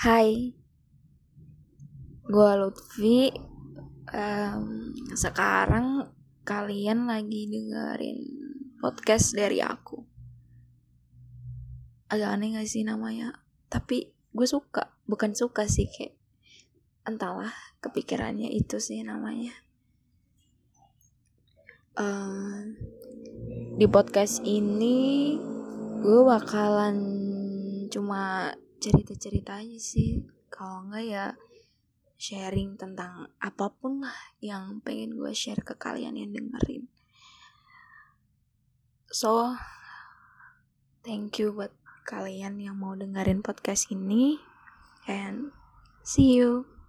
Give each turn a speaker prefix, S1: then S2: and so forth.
S1: Hai, gue Lutfi. Um, sekarang kalian lagi dengerin podcast dari aku. Agak aneh gak sih namanya? Tapi gue suka, bukan suka sih kayak entahlah kepikirannya itu sih namanya. Um, di podcast ini gue bakalan cuma cerita-cerita aja sih. Kalau enggak ya sharing tentang apa pun lah yang pengen gue share ke kalian yang dengerin. So thank you buat kalian yang mau dengerin podcast ini and see you